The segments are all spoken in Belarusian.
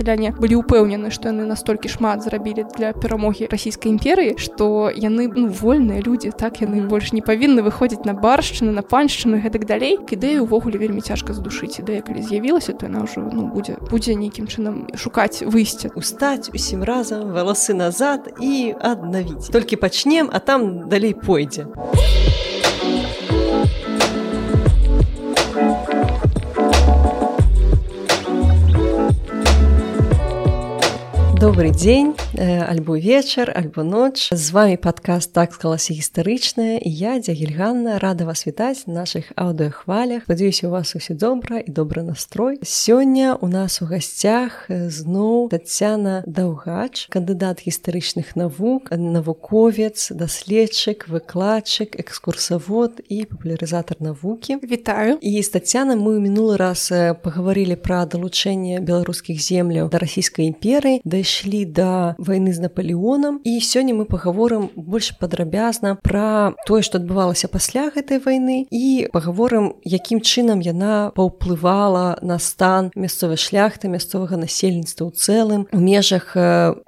сяляне былі ўпэўнены што яны настолькі шмат зрабілі для перамогі расійскай імперыі што яны ну, вольныя людзі так яны больш не павінны выходзіць на баршчыны на паншчыны гэтак далей ідэю увогуле вельмі цяжка здушыць ідэя калі з'явілася то яна ўжо ну будзе будзе нейкім чынам шукаць выйсце устаць усім разам валасы назад і аднавіць толькі пачнем а там далей пойдзе а добрый дзень э, альбо вечар альбо ноч з вами падкаст так склалася гістарычная і я дзягельганна рада вас вітаць наших аўдыохвалях спадзяюся у вас усе добра і добры настрой. Сёння у нас у гасцях зноў татяна даўгач кандыдат гістарычных навук навуковец даследчык выкладчык экскурсавод і папулярызатар навукі вітаю і з татяна мы мінулы раз пагаварылі пра далучэнне беларускіх земляў да расійскай імперыі да дайшлі да вайны з наполеонам і сёння мы пагаворым больш падрабязна пра тое што адбывалася пасля гэтай вайны і пагаворым якім чынам яна паўплывала на стан мясцовай шляхты мясцовага насельніцтва ў цэлым у межах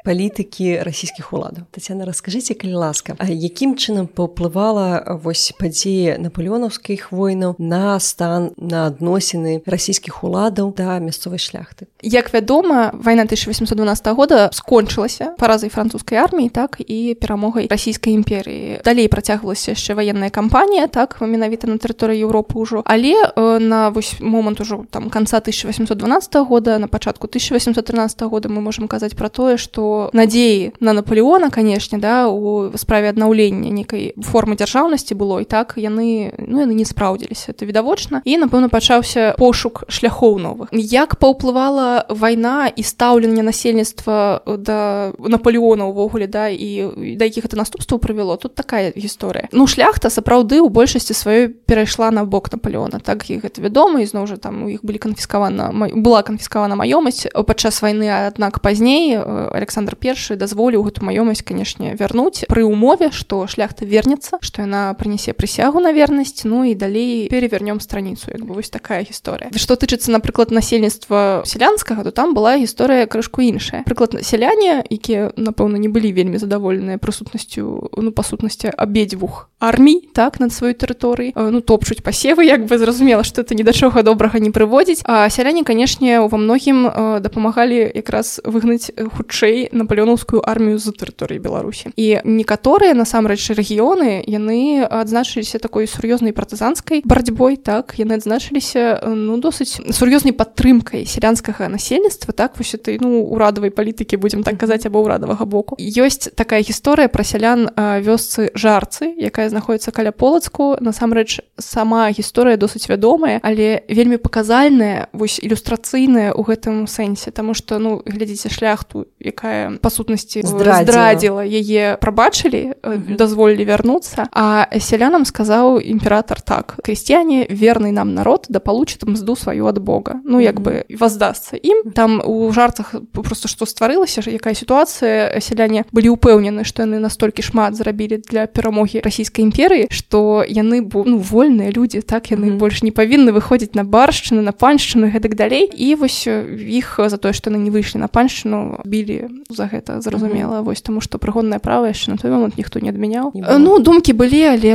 палітыкі расійскіх уладаў. Татяна расскажыце калі ласка а якім чынам паўплывала вось падзеі наполеонаўскіх войнаў на стан на адносіны расійскіх уладаў да мясцовай шляхты? Як вядома вайна 1812 года года скончылася паразай французскай арміі так і перамогай расійскай імперыі далей працягвалася яшчэ ваенная кампанія так менавіта на тэрыторыі Еўропы ўжо але э, на вось момант ужо там конца 1812 года на пачатку 1813 года мы можемм казаць пра тое што надзеі на наполеона канешне да у справе аднаўлення некай формы дзяржаўнасці было і так яны ну яны не спраўдзіліся это відавочна і напэўна пачаўся пошук шляхоў новых. Як паўплывала вайна і стаўленне насельніцтва да наполеона увогуле да і да якіх это наступстваў прывяло тут такая гісторыя ну шляхта сапраўды у большасці сваёй перайшла на бок наполеона так і гэта вядома ізноў жа там у іх былі канфіскавана была канфіскавана маёмасць падчас вайны аднак пазней александр першы дазволіў гэту маёмасць канешне вярнуць пры умове што шляхта вернецца што яна прынясе прысягу на вернасць ну і далей перевернём страніцу як бы вось такая гісторыя што тычыцца напрыклад насельніцтва сялянскага то там была гісторыя крышку іншая прыклад сяляне якія напэўна не былі вельмі задаволеныя прысутнасцю ну па сутнасці абедзвюх армій так над сваёй тэрыторыі ну топчуць пасевы як бы зразумела што это ні да чога добрага не прыводзіць а сяляне канешне ва многім дапамагалі якраз выгнаць хутчэй наполеонаўскую армію з тэрыторыі беларусі і некаторыя насамрэч рэгіёны яны адзначыліся такой сур'ёзнай партызанскай барацьбой так яны адзначыліся ну досыць сур'ёзнай падтрымкай сялянскага насельніцтва так вось этой ну урадавай палітыкі будзем так казаць або ўрадавага боку. Ёсць такая гісторыя пра сялян вёсцы жарцы якая знаходіцца каля полацку. Насамрэч сама гісторыя досыць вядомая але вельмі паказальная вось ілюстрацыйная ў гэтым сэнсе. Тому что ну глядзіце шляхту якая па сутнасці здрадзіла. яе прабачылі дазволілі вярнуцца а сялянам сказаў імператор так крестьяне верный нам народ да получит мзду сваю ад Бога ну як бы воздастся ім там у жарцах просто што стварылася якая сітуацыя сяляне былі ўпэўнены што яны настолькі шмат зрабілі для перамогі расійскай імперыі што яны бу ну, вольныя людзі так яны mm -hmm. больш не павінны выходзіць на баршчыны на паншчыны гэтак далей і вось іх за тое што яны не выйшлі на паншчыну білі за гэта зразумела. Mm -hmm. вось таму што прыгодная права яшчэ на той момант ніхто не адмяняў. Ну думкі былі але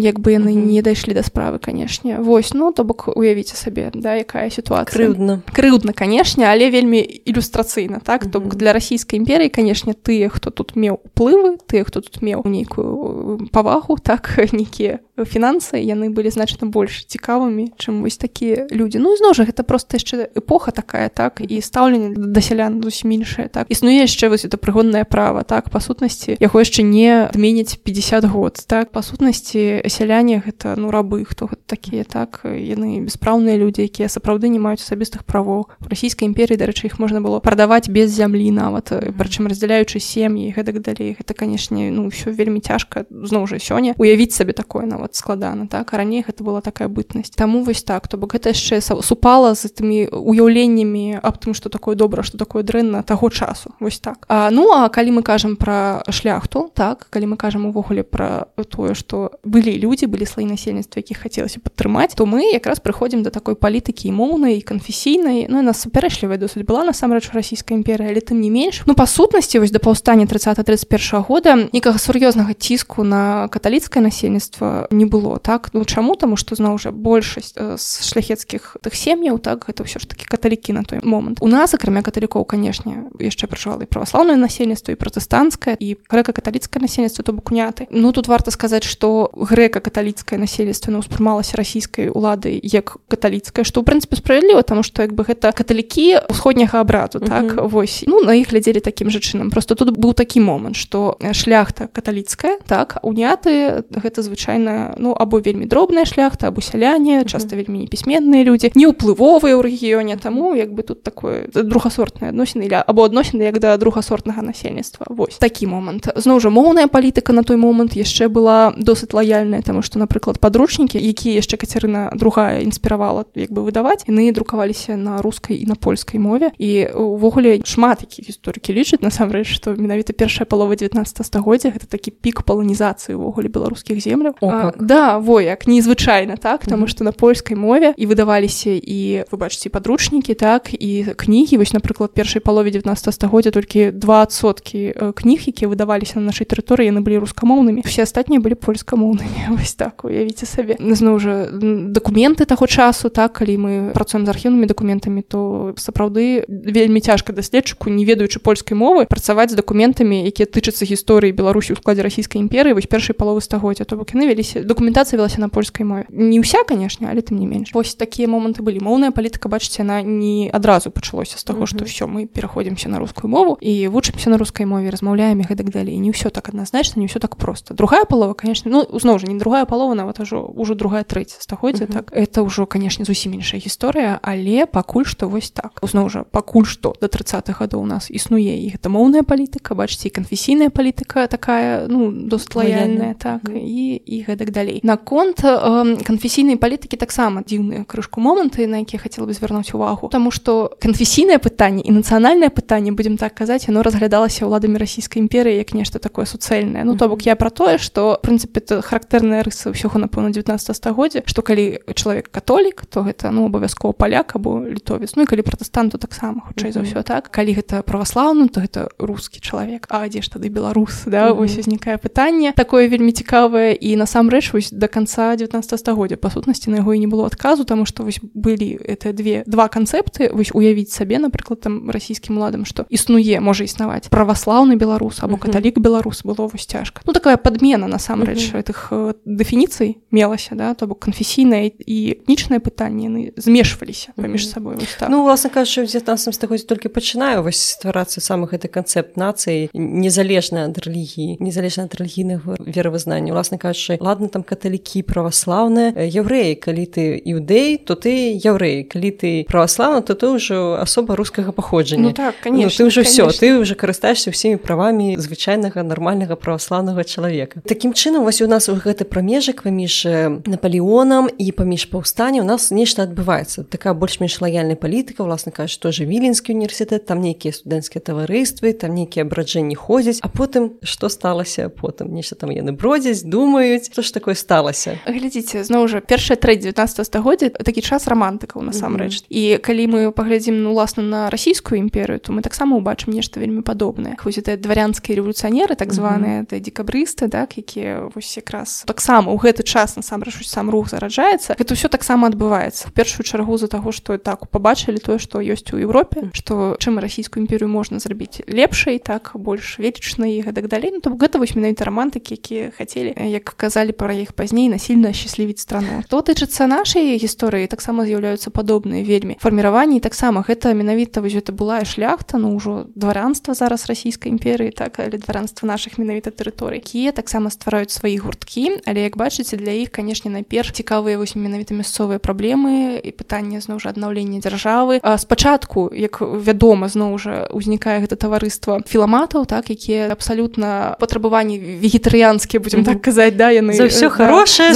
як бы яны mm -hmm. не дайшлі да справы канешне. Вось ну то бок уявіце сабе да якая сітуацыя. Крыўдна. Крыўдна канешне але вельмі ілюстрацыйна так? То бок для расійскай імперыі канешне тыя хто тут меў уплывы тыя хто тут меў нейкую павагу так нейкія фінансы яны былі значна больш цікавымі чым вось такія людзі. Ну зноў жа гэта просто яшчэ эпоха такая так і стаўленне да сялян зусім іншае так. Існуе яшчэ вось это прыгоднае права так. Па сутнасці яго яшчэ не адменяць 50 год так. Па сутнасці сяляне гэта ну рабы хто такія так. Яны беспраўныя людзі якія сапраўды не маюць асабістых правоў. Расійскай імперіі дарэчы іх можна было прадаваць без зямлі нават прычым раздзяляючы сем'і гэтак далей. Гэта канешне ну ўсё вельмі цяжка зноў жа сёння уявіць сабе такое нават нават складана так? А раней гэта была такая бытнасць таму вось так то бок гэта яшчэ супала з тымі уяўленнямі аб тым што такое добра што такое дрэнна таго часу. Вось так. А, ну а калі мы кажам пра шляхту так калі мы кажам увогуле пра тое што былі людзі былі слоі насельніцтва якіх хацелася падтрымаць то мы якраз прыходзім да такой палітыкі і моўнай канфесійнай. Ну нас супярэчлівая досыць была насамрэч расійская імперыя але тым не менш. Ну па сутнасці вось да паўстання 30 31 года некага сур'ёзнага ціску на каталіцкае насельніцтва не было так? Ну чаму таму што зноў жа большасць з шляхецкіх тых сем'яў так гэта ўсё ж таки каталікі на той момант у нас акрамя каталікоў канешне яшчэ прачувала і праваслаўнае насельніцтва і пратэстанцкае і грэка-каталіцкае насельніцтва то бок уняты ну тут варта сказаць што грэка-каталіцкае насельніцтва не ўспрымалася расійскай улады як каталіцкая што ў прынцыпе справядліва таму што як бы гэта каталікі усходняга абразу так вось. Ну на іх глядзелі такім жа чынам просто тут быў такі момант што шляхта каталіцкая так уняты гэта звычайна ну або вельмі дробная шляхта або сяляне часта вельмі непісьменныя людзі. Не ўплывовыя ў рэгіёне таму як бы тут такое другасортнае адносіны ля або адносіны як да другасортнага насельніцтва. Вось. Такі момант. Зноў жа моўная палітыка на той момант яшчэ была досыць лаяльная таму што напрыклад падручнікі якія яшчэ кацярына другая інспіравала як бы выдаваць яны друкаваліся на рускай і на польскай мове. І увогуле шмат якіх гісторыкі лічаць насамрэч што менавіта першая палова 19 стагоддзя гэта такі пік паланізацыі увогуле беларускіх земляў да во як незвычайна так таму што на польскай мове і выдаваліся і вы бачыце падручнікі так і кнігі вось напрыклад першай палове 19 стагоддзя толькі двасоткі кніг якія выдаваліся на нашай тэрыторыі яны былі рускамоўнымі все астатнія былі польскамоўнымі вось так уявіце сабе зноў жа дакументы таго часу так калі мы працуем з архіўнымі дакументамі то сапраўды вельмі цяжка даследчыку не ведаючы польскай мовы працаваць з дакументамі якія тычацца гісторыі беларусі ў складзе расійскай імперыі вось першай паловы стагоддзя. То бок яны вяліся дакументацыя велася на польскай мове. Не ўся канешне але тым не менш вось такія моманты былі моўная палітыка бачыце она не адразу пачалося з таго што ўсё мы пераходзімся на рускую мову і вучымся на рускай мове размаўляем і гэтак далей не ўсё так адназначна не ўсё так просто. Другая палова конечно ну зноў жа не другая палова нават ужо ўжо другая трэця стагоддзя так. Это ўжо канешне зусім іншая гісторыя але пакуль што вось так. Зноў жа пакуль што до 30 гадоў у нас існуе і гэта моўная палітыка бачыце і канфесійная палітыка такая ну досыць лаяльная так mm -hmm. і і гэтак далей. Наконт э, канфесійнай палітыкі таксама дзіўныя крышку моманты на якія хацела бы звярнуць увагу. Таму што канфесійнае пытанне і нацыянальнае пытанне будзем так казаць яно разглядалася ўладамі расійскай імперыі як нешта такое суцэльнае ну то бок я пра тое што прынцыпе характэрная рыса ўсёга напэўна 19 стагоддзя што калі чалавек католік то гэта ну абавязкова паляк або літовец ну і калі пратэстанту таксама хутчэй за ўсё так? Калі гэта праваслаўным то гэта рускі чалавек А дзе ж тады беларус да вось узнікае пытанне такое вельмі цікавае. І насамрэч вось до конца 19 стагоддзя па сутнасці на яго і не было адказу тому што вось былі это две два канцэпты вось уявіць сабе напрыклад там расійскім уладам што існуе можа існаваць праваслаўны беларус або каталік беларус было вось цяжка ну такая подмена насамрэч гэтых э, дэфініцый мелася да то бок канфесійнае і этнічнае пытанне яны змешваліся паміж сабой так. ну власна кажучы в 19 стагоддзе толькі пачынаю вось стварацца самы гэты канцэпт нацыі незалежна ад рэлігіі незалежна ад рэлігійных веравызнання власна кажучы ладно там каталікі праваслаўныя. Яўрэі калі ты іудэй то ты яўрэй калі ты праваслаўна то ты ўжо асоба рускага паходжання. Ну, так конечно, ну, ты ўжо все ты уже карыстаешься ўсімі правамі звычайнага нармальнага праваслаўнага чалавека. Такім чынам вось у нас у гэты прамежак паміж наполеонам і паміж паўстання у нас нешта адбываецца. Такая больш-менш лаяльная палітыка власна кажа што же віленскі універсітэт там нейкія студэнцкія таварыствы там нейкія абраджэнні ходзяць а потым што сталася потым? Нешта там яны бродзяць думаюць. Што ж такое сталася глядзіце зноў жа першая трэ 19 стагоддзя такі час рамантыкаў насамрэч. Mm -hmm. і калі мы паглядзім ну уласна на расійскую імперыю то мы таксама убачым нешта вельмі падобнае. Хоць это дварянскія рэволюцыянеры так званыя mm -hmm. декабрысты так якія вось якраз таксама ў гэты час насамрэч сам рух зараджаецца. Гэта ўсё таксама адбываецца. В першую чаргу за таго што так пабачылі тое што ёсць у Еўропе што чым расійскую імперію можна зрабіць лепшай так больш вечнай і гэтак далей. Ну, то гэта вось менавіта рамантыкі якія хацелі як казалі пра іх пазней насільна счаслівіць страну. То тычыцца нашай гісторыі таксама з'яўляюцца падобныя вельмі фарміраванні таксама гэта менавіта вось гэта была шляхта ну ўжо дваранства зараз расійскай імперыі так але дваранства наших менавіта тэрыторый. Якія таксама ствараюць свае гурткі але як бачыце для іх канешне найперш цікавыя вось менавіта мясцовыя праблемы і пытанне зноў жа аднаўлення дзяржавы. Спачатку як вядома зноў жа узнікае гэта таварыства філаматаў так якія абсалютна патрабаванні вегетарыянскія будзем так казаць да яны все хорошее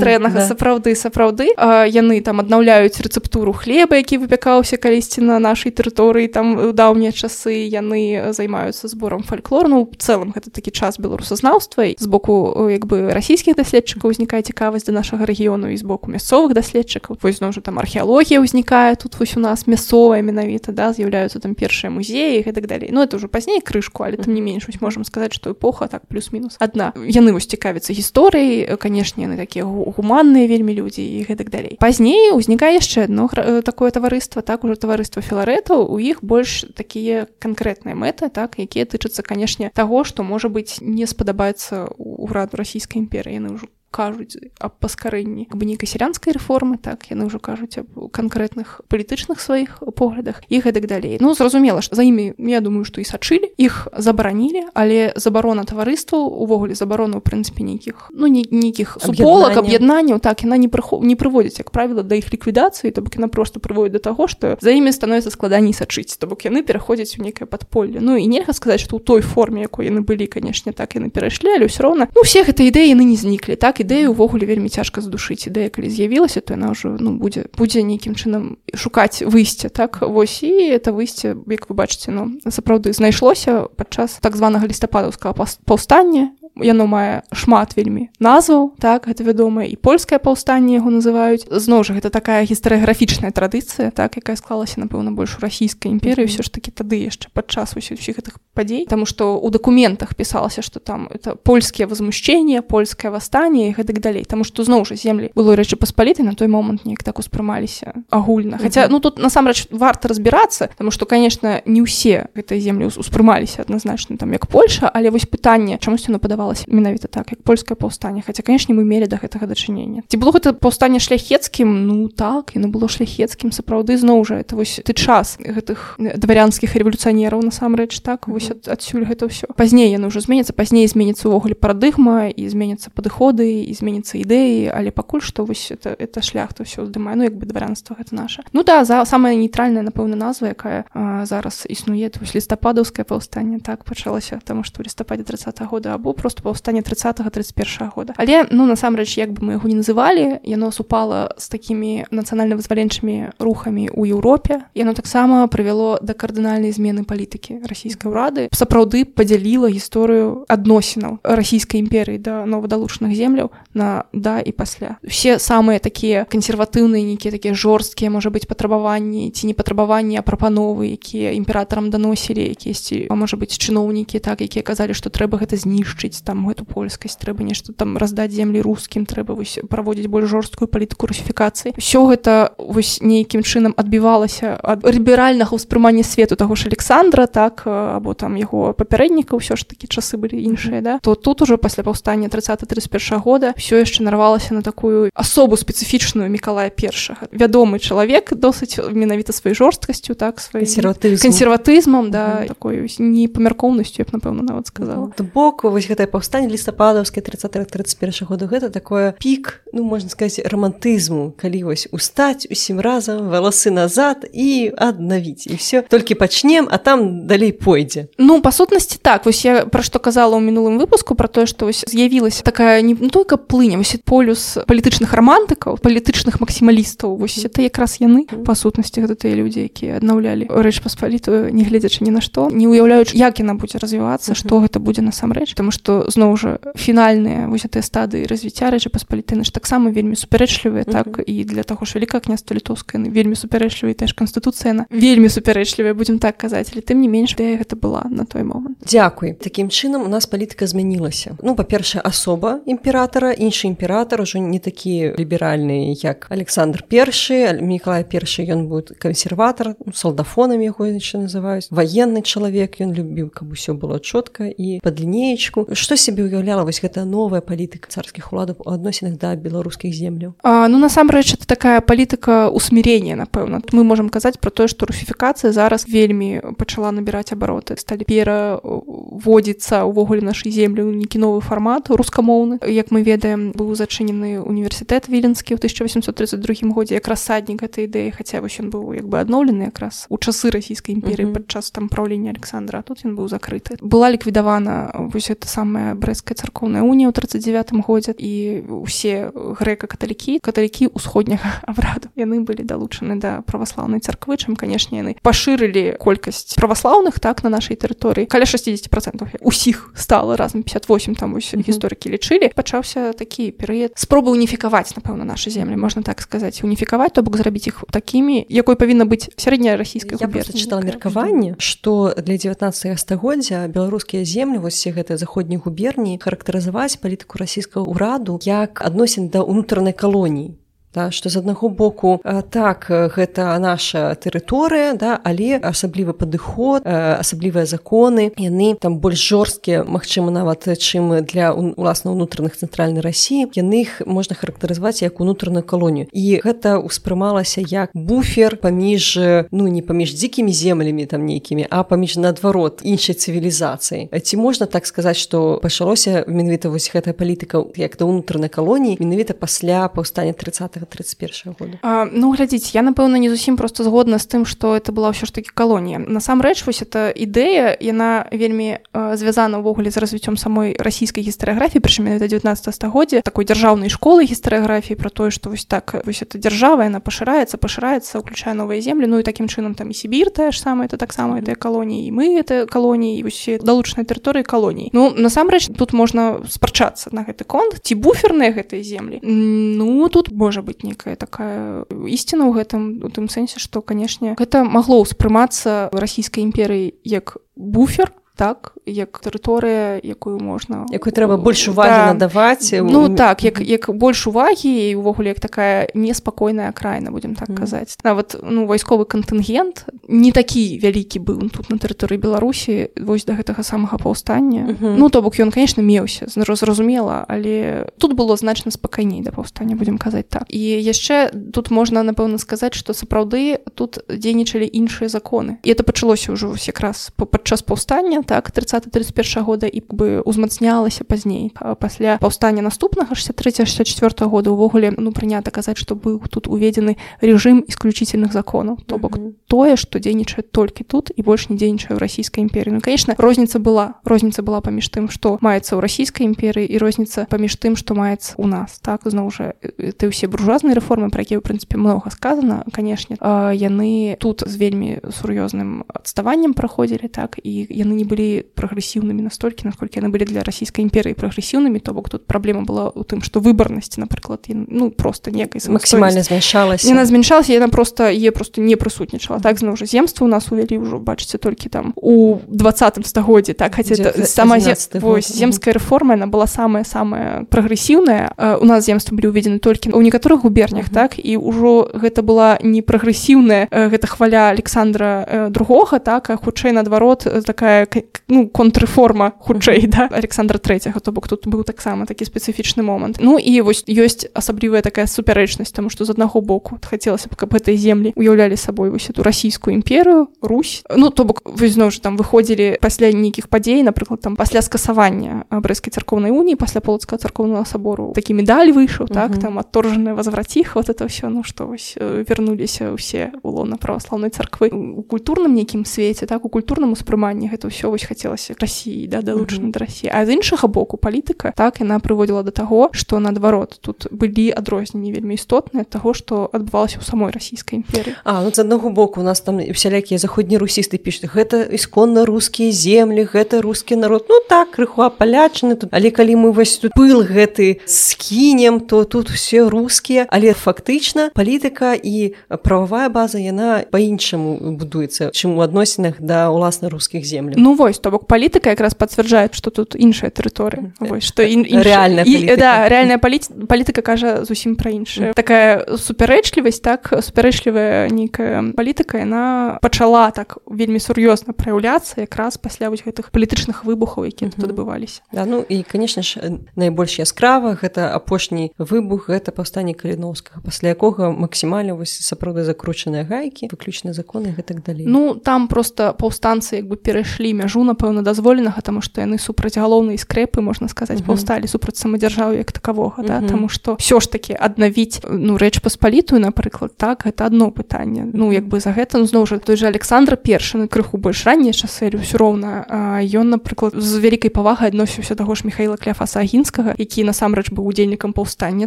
дрэннага сапраўды сапраўды. Яны там аднаўляюць рэцэптуру хлеба які выпякаўся калісьці на нашай тэрыторыі там даўнія часы. Яны займаюцца збором фальклорну цэлым гэта такі час беларусазнаўства. З боку як бы расійскіх даследчыкаў узнікае цікавасць да нашага рэгіёну і з боку мясцовых даследчыкаў. Вось зноў жа там археалогія ўзнікае тут вось у нас мясцовая менавіта да з'яўляюцца там першыя музеі і так далей. Ну это ўжо пазней крышку але там не менш можам сказаць што эпоха так плюс-мінус адна. Яны вось цікавяцца гісторыяй канешне яны такія гуманныя вельмі людзі і гэтак далей. Пазней узнікае яшчэ адно такое таварыства так уже таварыства філарэтаў у іх больш такія канкрэтныя мэты так якія тычацца канешне таго што можа быць не спадабаецца ўраду расійскай імперыі. Яны ўжо кажуць аб паскарэнні бы нейкай сялянскай рэформы так яны ўжо кажуць аб канкрэтных палітычных сваіх поглядах і гэтак далей. Ну зразумела ж за імі я думаю што і сачылі іх забаранілі але забарона таварыстваў увогуле забарону ў прынцыпе нейкіх ну нейкіх суполак аб'яднанняў так яна не прыхо не прыводзіць як правіла да іх ліквідацыі то бок яна просто прыводіць да таго што за імі становіцца складаней сачыць то бок яны пераходзяць у нейкае падполле. Ну і нельга сказаць што ў той форме якой яны былі канешне так яны перайшлі але ўсё роўна ну всех гэта ідэі яны не зніклі так і ідэю увогуле вельмі цяжка задушыць. Ідэя калі з'явілася то яна ўжо ну будзе будзе нейкім чынам шукаць выйсце так? Вось і это выйсце як вы бачыце ну сапраўды знайшлося падчас так званага лістападаўскага паўстання яно мае шмат вельмі назваў так гэта вядомае і польскае паўстанне яго называюць. Зноў жа гэта такая гістарыяграфічная традыцыя так якая склалася напэўна больш у расійскай імперыі. Ўсё ж такі тады яшчэ падчас усіх гэтых падзей. Таму што ў дакументах пісалася што там это польскія возмущения польскае восстанне і гэтак далей. Таму што зноў жа землі было рэчы паспаліты на той момант неяк так успрымаліся агульна. Хаця ну тут насамрэч варта разбірацца Таму што конечно не ўсе гэтыя землі успрымаліся адназначна там як Польша але вось пытанне чамусьці нападавала адбывалася менавіта так як польскае паўстанне хаця канешне мы мелі да гэтага дачынення ці было гэта паўстанне шляхецкім ну так яно было шляхецкім сапраўды зноў жа это вось ты час гэтых дварянскіх рэвалюцыянераў насамрэч так вось ад, адсюль гэта ўсё пазней яно ўжо зменіцца пазней зменіцца ўвогуле парадыгма і зменяцца падыходы і зменіцца ідэі але пакуль што вось это это шлях то ўсё здымаю ну як бы дварянства гэта наша ну да за самая нейтральная напэўна назва якая а, зараз існуе вось лістападаўскае паўстанне. Так пачалася таму што ў лістападзе 30 -го года або просто паўстане 30-31 года. Але ну насамрэч як бы мы яго не называлі яно супала з такімі нацыянальна-вызваленчымі рухамі ў Еўропе яно таксама прывяло да кардынальнай змены палітыкі расійскай урады. Сапраўды падзяліла гісторыю адносінаў расійскай імперыі да новадалучных земляў на да і пасля все самыя такія кансерватыўныя нейкія такія жорсткія можа быць патрабаванні ці не патрабаванні а прапановы якія імператарам даносілі якісьці можа быць чыноўнікі так якія казалі што трэба гэта знішчыць там гэту польскасць трэба нешта там раздаць землі рускім трэба вось праводзіць больш жорсткую палітыку русіфікацыі. Все гэта вось нейкім чынам адбівалася ад ліберальнага ўспрымання свету таго ж александра так або там яго папярэдніка ўсё ж такі часы былі іншыя да. То тут уже пасля паўстання 30-31 года все яшчэ нарвалася на такую асобу спецыфічную мікалая першага. Вядомы чалавек досыць менавіта сваёй жорсткасцю так свай кансерватызмам. да такой непамяркоўнасцю я б напэўна нават сказала. Бок вось гэтая паўстане лістападаўскай 30-31 году гэта такое пік ну можна сказать романтызму калі вось устаць усім разам валасы назад і аднавіць і все толькі пачнем а там далей пойдзе. Ну па сутнасці так вось я пра што казала ў мінулым выпуску про тое што вось з'явілася такая не ну, только плыня вось полюс палітычных романтыкаў палітычных максімалістаў вось это якраз яны. Па сутнасці гэта тыя людзі якія аднаўлялі рэч паспалітую не гледзячы ні на што не уяўляюць як яна будзе развівацца што гэта будзе насамрэч. Тому что зноў жа фінальныя вось гэтыя стадыі развіцця рэчы паспалітыны ж таксама вельмі супярэчлівыя mm -hmm. так? І для таго ж вяліка княства літоўская вельмі супярэчлівая теж канстытуцыя на вельмі супярэчлівая будзем так казаць. Але тым не менш де гэта была на той момант. Дякуй такім чынам у нас палітыка змянілася. Ну па-першае асоба імператора іншы імператор ужо не такі ліберальны як александр першы. Мікалай першы ён будет кансерватор ну, салдафонам яго яшчэ называюць. Военны чалавек ён любіў каб усё было чётка і под лінеечку что сябе уяўляла вось гэта новая палітыка царскіх уладаў у адносінах да беларускіх земляў а, ну насамрэч это такая палітыка усмірення напэўна мы можемм казаць про тое што русіфікацыя зараз вельмі пачала набіраць абароты. Сталі пераводзіцца увогуле нашай землі ў нейкі новы фармат рускамоўны. Як мы ведаем быў зачынены універсітэт віленскі ў 1832 годзе як рассаднік этой ідэі хаця вось ён быў як бы адноўлены якраз у часы расійскай імперыі падчас там праўлення александра тут ён быў закрыты. Была ліквідавана вось это сам самая брэская царкоўная унія ў 39 годзе і усе грэка-каталікі каталікі ўсходняга абраду яны былі далучаны да праваслаўнай царквы чым канешне яны пашырылі колькасць праваслаўных так на нашай тэрыторыі каля 60 процентов усіх стала разам 58 там вось гісторыкі лічылі пачаўся такі перыяд спробы уніфікаваць напэўна наша землі можна так сказаць уніфікаваць то бок зрабіць іх такімі якой павінна быць сярэдняя расійская чытала меркаванне што для 19 стагоддзя беларускія землі вось все гэтыя заходнія губерні характарызаваць палітыку расійскага ўраду як адносін да унутранай калоніі да, што з аднаго боку так гэта наша тэрыторыя да але асаблівы падыход асаблівыя законы яны там больш жорсткія Мачыма нават чым для уласна унутраных цэнтральнай рассіі яны іх можна характарызаваць як унутраную калонію. І гэта ўспрымалася як буфер паміж ну не паміж дзікімі землямі там нейкімі а паміж наадварот іншай цывілізацыі ці можна так сказаць што пачалося менавіта вось гэтая палітыка як да унутранай калоніі менавіта пасля паўстання 30 31 года? А, ну глядзіць я напэўна не зусім просто згодна з тым что это была ўсё ж таки калонія. Насамрэч вось это ідэя яна вельмі звязана ўвогуле з развіццём самой расійскай гістарыяграфіі прычым это 19 стагоддзя такой дзяржаўнай школы гістарыяграфіі про тое что вось так вось это дзяржава яна пашыраецца пашыраецца уключая новыя землі. Ну і такім чынам там і сібір тая ж самае это таксама это калоніі мы это калоніі усе далучнай тэрыторыі калоніі. Ну насамрэч тут можна спрачацца на гэты конт ці буферныя гэтай землі? Ну тут можа быть быть некая такая ісціна ў гэтым у тым сэнсе што канешне гэта магло ўспрымацца расійскай імперыі як буфер так як тэрыторыя якую можна якую трэба больш увагі да. надаваць ну так як як больш увагі і увогуле як такая неспакойная краіна будемм так mm. казаць нават ну вайсковы кантынгент не такі вялікі быў тут на тэрыторыі беларусі вось да гэтага самага паўстання mm -hmm. ну то бок ён конечно меўся зразумела але тут было значна спакайней да паўстання будемм казаць так і яшчэ тут можна напэўна сказаць што сапраўды тут дзейнічалі іншыя законы і это пачалося ўжо якраз падчас паўстання так 30-31 года і бы узмацнялася пазней. Пасля паўстання наступнага 63-64 года увогуле ну прынята казаць што быў тут уведзены рэжым исключительных законаў. То бок тое што дзейнічае толькі тут і больш не дзейнічае ў расійскай імперіі ну конечно розніца была розніца была паміж тым што маецца ў расійскай імперыі і розніца паміж тым што маецца у нас. Так зноў жа ты ўсе буржуазныя рэформы пра якія ў прынцыпе многа сказана канешне яны тут з вельмі сур'ёзным адставаннем праходзілі так і яны не былі былі прагрэсіўнымі настолькі наколькі яны былі для расійскай імперыі прагрэсіўнымі то бок тут праблема была ў тым што выбарнасці напрыклад ну просто некай максімальна змяншалася яна змяншалася яна просто е просто не прысутнічала так зноў жа земства у нас увялі ўжо бачыце толькі там у двадцатым стагоддзе так хаця сама земская рэформа яна была самая самая прагрэсіўная у нас земства былі ўведзены толькі ў некаторых губернях так і ўжо гэта была не прагрэсіўная гэта хваля александра другога так а хутчэй наадварот такая ну контррэформа хутчэй да? Александра третьего то бок тут быў таксама такі спецыфічны момант. Ну і вось ёсць асаблівая такая супярэчнасць тому что з аднаго боку хацелася б каб этой землі уяўлялі сабой вось эту расійскую імперыю Русь. Ну то бок зноў ж там выходзілі пасля нейкіх падзей напрыклад там пасля скасавання брэскай царкоўнай уніі пасля полацкага царкоўнага сабору. Такі медаль выйшаў так там адторжаная возвратіх вот это все ну што вось вярнуліся ўсе улона праваслаўнай царквы. У культурным нейкім свеце так у культурным успрыманні гэта ўсё вось хацелася рассіі да далучана да рассіі а з іншага боку палітыка так яна прыводзіла да таго што наадварот тут былі адрозненні вельмі істотныя таго што адбывалася ў самой расійскай імперы А ну з аднаго боку у нас там всялякія заходні русісты пішуць гэта ісконна рускія землі гэта рускі народ ну так крыху апалячаны тут але калі мы вось тут пыл гэты скінем то тут все рускія але фактычна палітыка і прававая база яна по-іншаму будуецца чым у адносінах да ўласна рускіх земляў ну вось то бок палітыка якраз пацвярджае што тут іншая тэрыторыя вось што рэальная да рэальная палітыка кажа зусім пра іншая такая супярэчлівасць так супярэчлівая нейкая палітыка яна пачала так вельмі сур'ёзна праяўляцца якраз пасля вось гэтых палітычных выбухаў якія тут адбываліся. Да ну і канешне ж найбольш яскрава гэта апошні выбух гэта паўстанне каліновскага пасля якога максімальна вось сапраўды закручаная гайкі выключна законы гэтак далей. Ну там просто паўстанцы як бы перайшлі мяжу напэўна дазволенага тому что яны супраць галоўнай скрэпы можна сказаць паўсталі супраць самадзяржаў як такавога да? Тому что все ж таки аднавіць ну рэч паспалітую напрыклад так это одно пытанне. Ну як бы за гэта ну, зноў жа той же александр першы крыху больш раннія часы ўсё роўна ён напрыклад з вялікай павагай адносіўся таго ж михаила кляфаса агінскага які насамрэч быў удзельнікам паўстання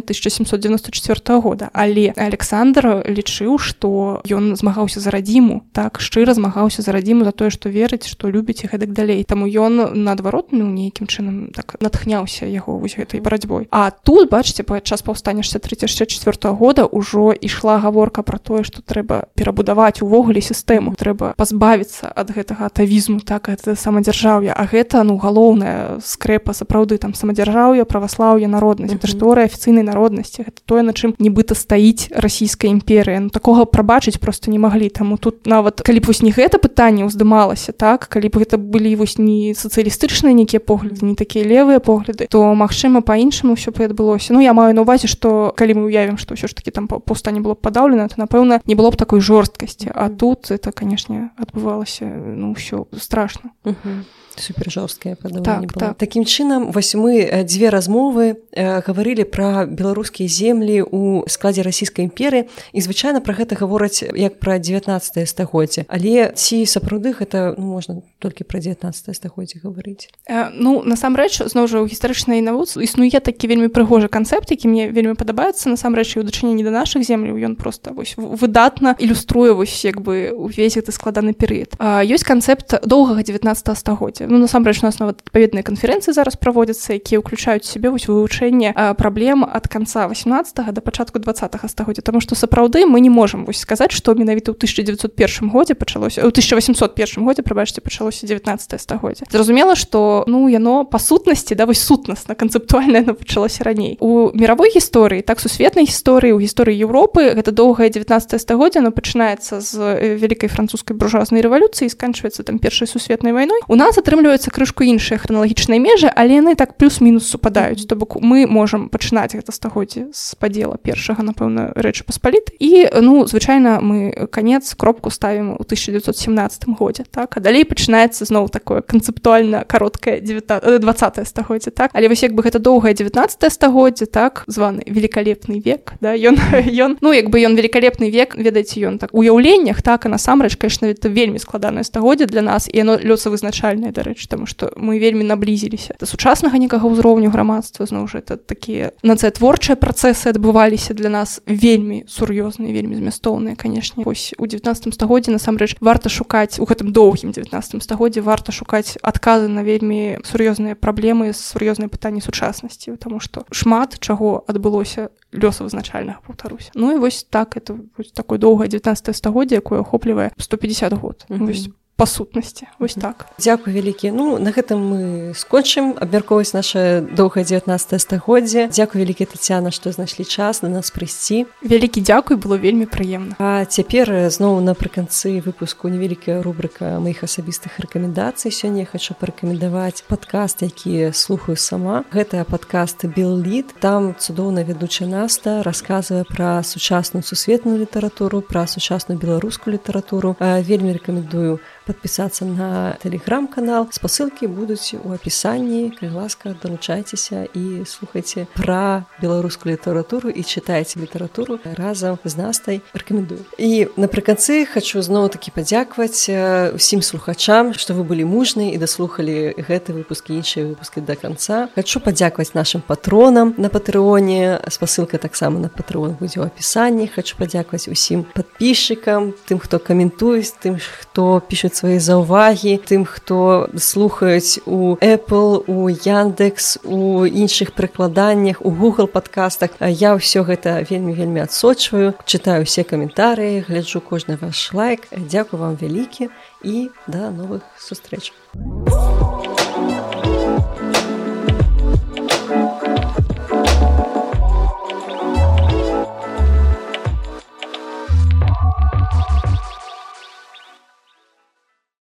1794 года. Але александр лічыў что ён змагаўся за радзіму так шчыра змагаўся за радзіму за тое што верыць што любіць і гэтак далей. Таму ён наадварот ну нейкім чынам так натхняўся яго вось гэтай барацьбой. А тут бачыце падчас паўстання 64 года ўжо ішла гаворка про тое што трэба перабудаваць увогуле сістэму. Трэба пазбавіцца ад гэтага атавізму так это самадзяржаўя. А гэта ну галоўная скрэпа сапраўды там самадзяржаўя праваслаўя народнасць. Это шторы афіцыйнай народнасці. Гэта тое на чым нібыта стаіць расійская імперыя. Ну такога прабачыць просто не маглі. Таму тут нават калі вось не гэта пытанне ўздымалася так калі б гэта былі вось не сацыялістычныя нейкія погляды не такія левыя погляды то магчыма по-іншаму все бы адбылося. Ну я маю на увазе что калі мы уявім что ўсё ж таки там паўстане было падаўлена то напэўна не было б такой жорсткасці. А тут это канешне адбывалася ну ўсё страшно -huh супер жорсткая так, так. таким чынам вось мы дзве размовы э, гаварылі пра беларускія землі у складзе расійскай імперы і звычайна пра гэта гавораць як пра 19 стагоддзя але ці сапраўды гэта ну, можна толькі пра 19 стагоддзя гаварыць э, ну насамрэч зноў жа ў гістарычнай навуцы існуе такі вельмі прыгожы канцэпт які мне вельмі падабаецца. Насамрэч у дачыненні да нашых земляў ён просто вось выдатна ілюструе вось як бы увесь гэты складаны перыяд. Ёсць канцэпт доўгага 19 стагоддзя. Ну насамрэч у нас нават адпаведныя канферэнцыі зараз праводзяцца якія ўключаюць сябе вось вывучэнне праблем ад канца 18 да пачатку 20 стагоддзя. Тому что сапраўды мы не можемм вось сказаць што менавіта ў 1901 годзе пачалося у 1801 годзе прабачце пачалося 19 стагоддзя зразумела что ну яно па сутнасці да вось сутнасна канцэптуальна яно пачалося раней у мировой гісторыі так сусветнай гісторыі ў гісторыі Еўропы гэта доўгае 19 стагоддзя но пачынаецца з вялікай французскай буржуазнай рэвалюцыі сканчваецца там першай сусветнай вайной у нас атрымліваецца крышку іншыя храналагічныя межы але яны так плюс-мінус супадаюць то бок мы можам пачынаць гэта стагоддзе з падзела першага напэўна рэчы паспаліт і ну звычайна мы канец кропку ставім у 1917 годзе так а далей пачынаецца зноў такое канцэптуальна кароткае 20 стагоддзе так? Але вось як бы гэта доўгае 19 стагоддзе так званы великолепны век да ён ён ну як бы ён великолепны век ведаеце ён так уяўленнях так а насамрэч конечно это вельмі складанае стагоддзе для нас і яно лёса вызначальнае дарэ дарэчы таму што мы вельмі наблізіліся. Да сучаснага некага ўзроўню грамадства зноў жа это такія нацыятворчыя працэсы адбываліся для нас вельмі сур'ёзныя вельмі змястоўныя канешне. Вось у 19 стагоддзе насамрэч варта шукаць у гэтым доўгім 19 стагоддзе варта шукаць адказы на вельмі сур'ёзныя праблемы сур'ёзныя пытанні сучаснасці тому што шмат чаго адбылося лёсавызначальнага паўтаруся. Ну і вось так это такое доўгае 19 стагоддзе якое охоплівае 150 год. Mm -hmm па сутнасці вось так. Дзякуй вялікі ну на гэтым мы скончым абмяркоўваць наше доўгае 19 стагоддзе дзякуй вялікі тацяна што знайшлі час на нас прыйсці вялікі дзякуй было вельмі прыемна А цяпер зноў напрыканцы выпуску невялікая рубрыка маіх асабістых рэкамендацый сёння хочу парэкамендаваць падкаст які слухаю сама. Гэтая падкаст беллід там цудоўна вядучая наста расказвае пра сучасную сусветную літаратуру пра сучасную беларускую літаратуру вельмі рэкамендую подпісацца на телеграм-канал. Спасылкі будуць у апісанні калі ласка далучайцеся і слухайце пра беларускую літаратуру і чытайце літаратуру разам з настай рэкамендую і напрыканцы хочу зноў такі падзякаваць усім слухачам што вы былі мужныя і даслухалі гэты выпуск іншыя выпускі до конца. Хочу падзякаваць нашим патронам на патрыоне спасылка таксама на патрон будзе ў апісанні хочу падзякаваць усім подписчикам тым хто каментуюць тым хто пішуць свае заўвагі тым хто слухаюць у apple у яндекс у іншых прыкладаннях у google подкастах я ўсё гэта вельмі вельмі адсочваю чытаю усе каментарыі гляджу кожны ваш лайк. Дзякую вам вялікі і да новых сустрэч. у